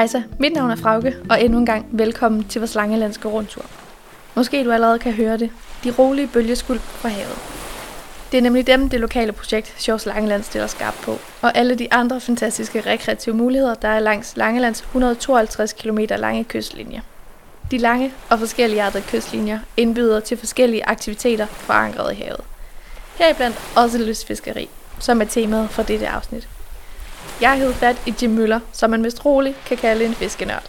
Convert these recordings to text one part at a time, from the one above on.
Hejsa, mit navn er Frauke, og endnu en gang velkommen til vores langelandske rundtur. Måske du allerede kan høre det. De rolige bølgeskuld fra havet. Det er nemlig dem, det lokale projekt Sjovs Langeland stiller skarp på, og alle de andre fantastiske rekreative muligheder, der er langs Langelands 152 km lange kystlinje. De lange og forskellige kystlinjer indbyder til forskellige aktiviteter forankret i havet. Heriblandt også lystfiskeri, som er temaet for dette afsnit. Jeg hedder fat i Jim Møller, som man mest roligt kan kalde en fiskenørd.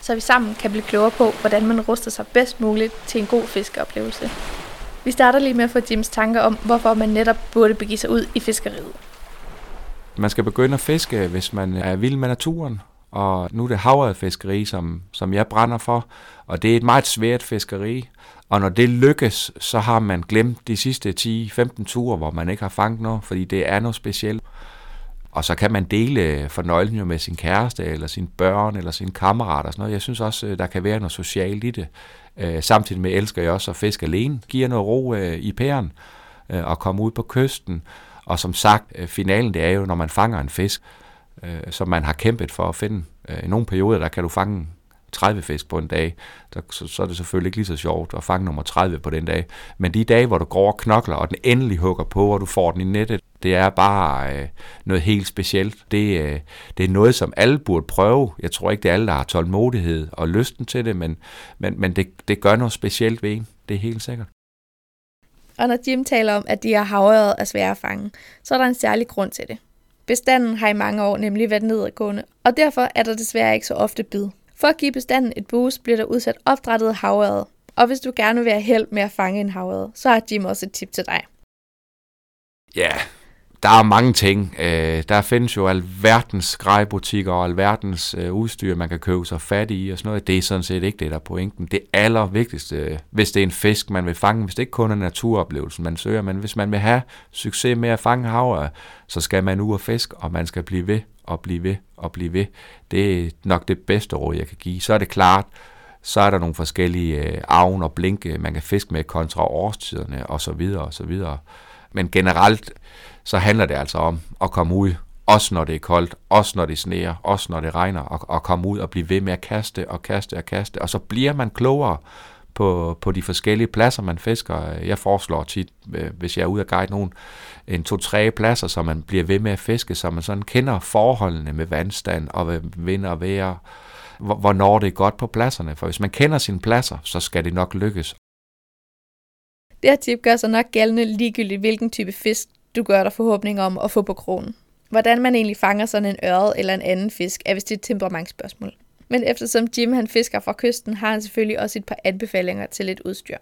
Så vi sammen kan blive klogere på, hvordan man ruster sig bedst muligt til en god fiskeoplevelse. Vi starter lige med at få Jims tanker om, hvorfor man netop burde begive sig ud i fiskeriet. Man skal begynde at fiske, hvis man er vild med naturen. Og nu er det havret fiskeri, som, som jeg brænder for. Og det er et meget svært fiskeri. Og når det lykkes, så har man glemt de sidste 10-15 ture, hvor man ikke har fanget noget, fordi det er noget specielt. Og så kan man dele øh, fornøjelsen jo med sin kæreste, eller sine børn, eller sine kammerater og sådan noget. Jeg synes også, øh, der kan være noget socialt i det. Øh, samtidig med elsker jeg også at fiske alene. Giver noget ro i pæren og komme ud på kysten. Og som sagt, finalen det er jo, når man fanger en fisk, som man har kæmpet for at finde. I nogle perioder, der kan du fange 30 fisk på en dag, så, så er det selvfølgelig ikke lige så sjovt at fange nummer 30 på den dag. Men de dage, hvor du går og knokler, og den endelig hugger på, og du får den i nettet, det er bare øh, noget helt specielt. Det, øh, det er noget, som alle burde prøve. Jeg tror ikke, det er alle, der har tålmodighed og lysten til det, men, men, men det, det gør noget specielt ved en. Det er helt sikkert. Og når Jim taler om, at de er havret er svære at fange, så er der en særlig grund til det. Bestanden har i mange år nemlig været nedadgående, og derfor er der desværre ikke så ofte bid. For at give bestanden et boost, bliver der udsat opdrettet havørred. Og hvis du gerne vil have held med at fange en havørred, så har Jim også et tip til dig. Ja, der er mange ting. Øh, der findes jo alverdens grejbutikker og alverdens øh, udstyr, man kan købe sig fat i og sådan noget. Det er sådan set ikke det, der er pointen. Det allervigtigste, hvis det er en fisk, man vil fange, hvis det ikke kun er naturoplevelsen, man søger, men hvis man vil have succes med at fange havre, øh, så skal man ud og fisk, og man skal blive ved og blive ved og blive ved. Det er nok det bedste råd, jeg kan give. Så er det klart, så er der nogle forskellige øh, avn og blinke, øh, man kan fiske med kontra årstiderne og så men generelt, så handler det altså om at komme ud, også når det er koldt, også når det sneer, også når det regner, og, og komme ud og blive ved med at kaste og kaste og kaste, og så bliver man klogere på, på de forskellige pladser, man fisker. Jeg foreslår tit, øh, hvis jeg er ude at guide nogen, en to-tre pladser, så man bliver ved med at fiske, så man sådan kender forholdene med vandstand og vind og vejr, hvornår det er godt på pladserne. For hvis man kender sine pladser, så skal det nok lykkes. Det her tip gør sig nok gældende ligegyldigt, hvilken type fisk du gør dig forhåbning om at få på krogen. Hvordan man egentlig fanger sådan en ørred eller en anden fisk, er vist et temperamentsspørgsmål. Men eftersom Jim han fisker fra kysten, har han selvfølgelig også et par anbefalinger til lidt udstyr.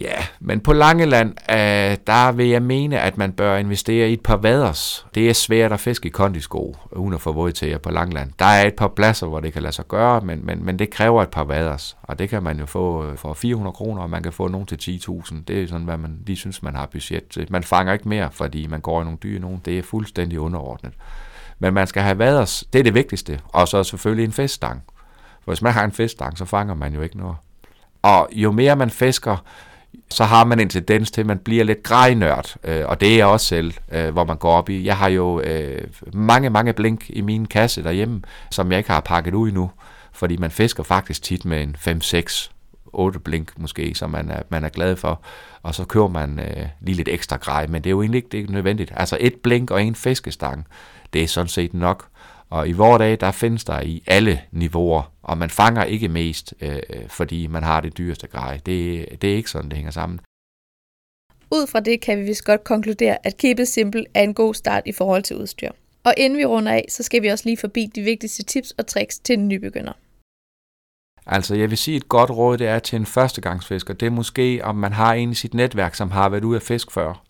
Ja, men på Langeland, øh, der vil jeg mene, at man bør investere i et par vaders. Det er svært at fiske i kondisko, uden at få våd til på Langeland. Der er et par pladser, hvor det kan lade sig gøre, men, men, men det kræver et par vaders. Og det kan man jo få øh, for 400 kroner, og man kan få nogen til 10.000. Det er sådan, hvad man lige synes, man har budget til. Man fanger ikke mere, fordi man går i nogle dyre nogen. Det er fuldstændig underordnet. Men man skal have vaders, det er det vigtigste. Og så selvfølgelig en feststang. For hvis man har en feststang, så fanger man jo ikke noget. Og jo mere man fisker, så har man en tendens til, at man bliver lidt grejnørd, øh, og det er jeg også selv, øh, hvor man går op i. Jeg har jo øh, mange, mange blink i min kasse derhjemme, som jeg ikke har pakket ud endnu, fordi man fisker faktisk tit med en 5, 6, 8 blink måske, som man er, man er glad for, og så kører man øh, lige lidt ekstra grej, men det er jo egentlig ikke det er nødvendigt. Altså et blink og en fiskestang, det er sådan set nok. Og i vores dag, der findes der i alle niveauer, og man fanger ikke mest, øh, fordi man har det dyreste grej. Det, det er ikke sådan, det hænger sammen. Ud fra det kan vi vist godt konkludere, at Keep It Simple er en god start i forhold til udstyr. Og inden vi runder af, så skal vi også lige forbi de vigtigste tips og tricks til en nybegynder. Altså, jeg vil sige, et godt råd det er til en førstegangsfisker. Det er måske, om man har en i sit netværk, som har været ude at fiske før.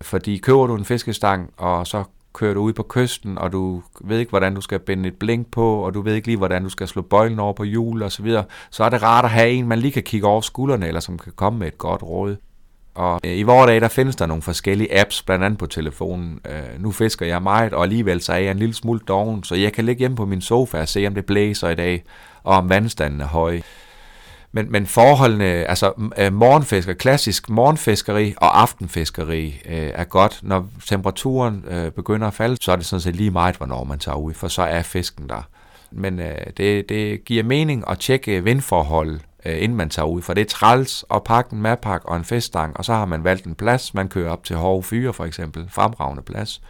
Fordi køber du en fiskestang, og så kører du ud på kysten, og du ved ikke, hvordan du skal binde et blink på, og du ved ikke lige, hvordan du skal slå bøjlen over på hjul og så videre, så er det rart at have en, man lige kan kigge over skuldrene, eller som kan komme med et godt råd. Og øh, i vores dag, der findes der nogle forskellige apps, blandt andet på telefonen. Øh, nu fisker jeg meget, og alligevel så er jeg en lille smule doven, så jeg kan ligge hjemme på min sofa og se, om det blæser i dag, og om vandstanden er høj. Men, men forholdene, altså øh, morgenfisker, klassisk morgenfiskeri og aftenfiskeri øh, er godt. Når temperaturen øh, begynder at falde, så er det sådan set lige meget, hvornår man tager ud, for så er fisken der. Men øh, det, det giver mening at tjekke vindforhold, øh, inden man tager ud, for det er træls at pakke en madpakke og en feststang, og så har man valgt en plads, man kører op til Hove Fyre for eksempel, fremragende plads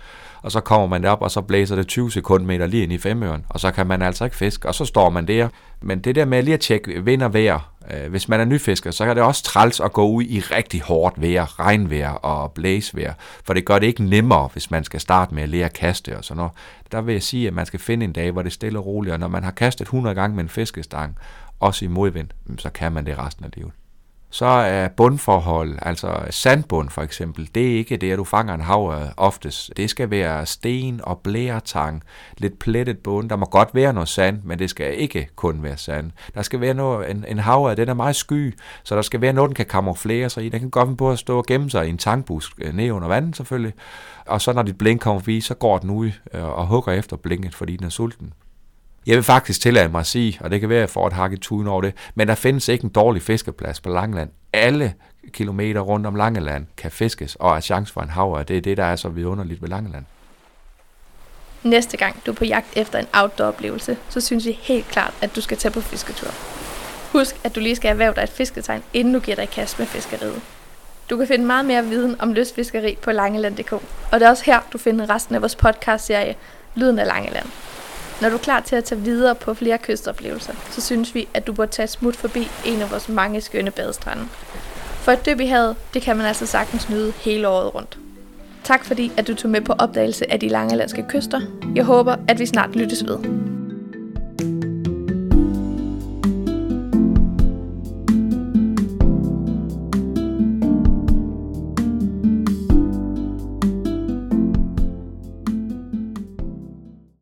og så kommer man op, og så blæser det 20 sekundmeter lige ind i femøren, og så kan man altså ikke fiske, og så står man der. Men det der med lige at tjekke vind og vejr, Øh, hvis man er nyfisker, så kan det også træls at gå ud i rigtig hårdt vejr, regnvejr og blæsvejr, for det gør det ikke nemmere, hvis man skal starte med at lære at kaste og sådan noget. Der vil jeg sige, at man skal finde en dag, hvor det er stille og roligt, og når man har kastet 100 gange med en fiskestang, også i modvind, så kan man det resten af livet så er bundforhold, altså sandbund for eksempel, det er ikke det, at du fanger en hav oftest. Det skal være sten og blærtang, lidt plettet bund. Der må godt være noget sand, men det skal ikke kun være sand. Der skal være noget, en, en hav, den er meget sky, så der skal være noget, den kan kamuflere sig i. Den kan godt på at stå og gemme sig i en tankbusk øh, ned under vandet selvfølgelig. Og så når dit blink kommer forbi, så går den ud øh, og hugger efter blinket, fordi den er sulten. Jeg vil faktisk tillade mig at sige, og det kan være, at jeg får et hak i tuden over det, men der findes ikke en dårlig fiskeplads på Langeland. Alle kilometer rundt om Langeland kan fiskes, og er chance for en havre. Det er det, der er så vidunderligt ved Langeland. Næste gang du er på jagt efter en outdoor-oplevelse, så synes vi helt klart, at du skal tage på fisketur. Husk, at du lige skal erhverve dig et fisketegn, inden du giver dig i kast med fiskeriet. Du kan finde meget mere viden om lystfiskeri på langeland.dk, og det er også her, du finder resten af vores podcast-serie Lyden af Langeland. Når du er klar til at tage videre på flere kystoplevelser, så synes vi, at du bør tage smut forbi en af vores mange skønne badestrande. For et dyb i havet, det kan man altså sagtens nyde hele året rundt. Tak fordi, at du tog med på opdagelse af de lange landske kyster. Jeg håber, at vi snart lyttes ved.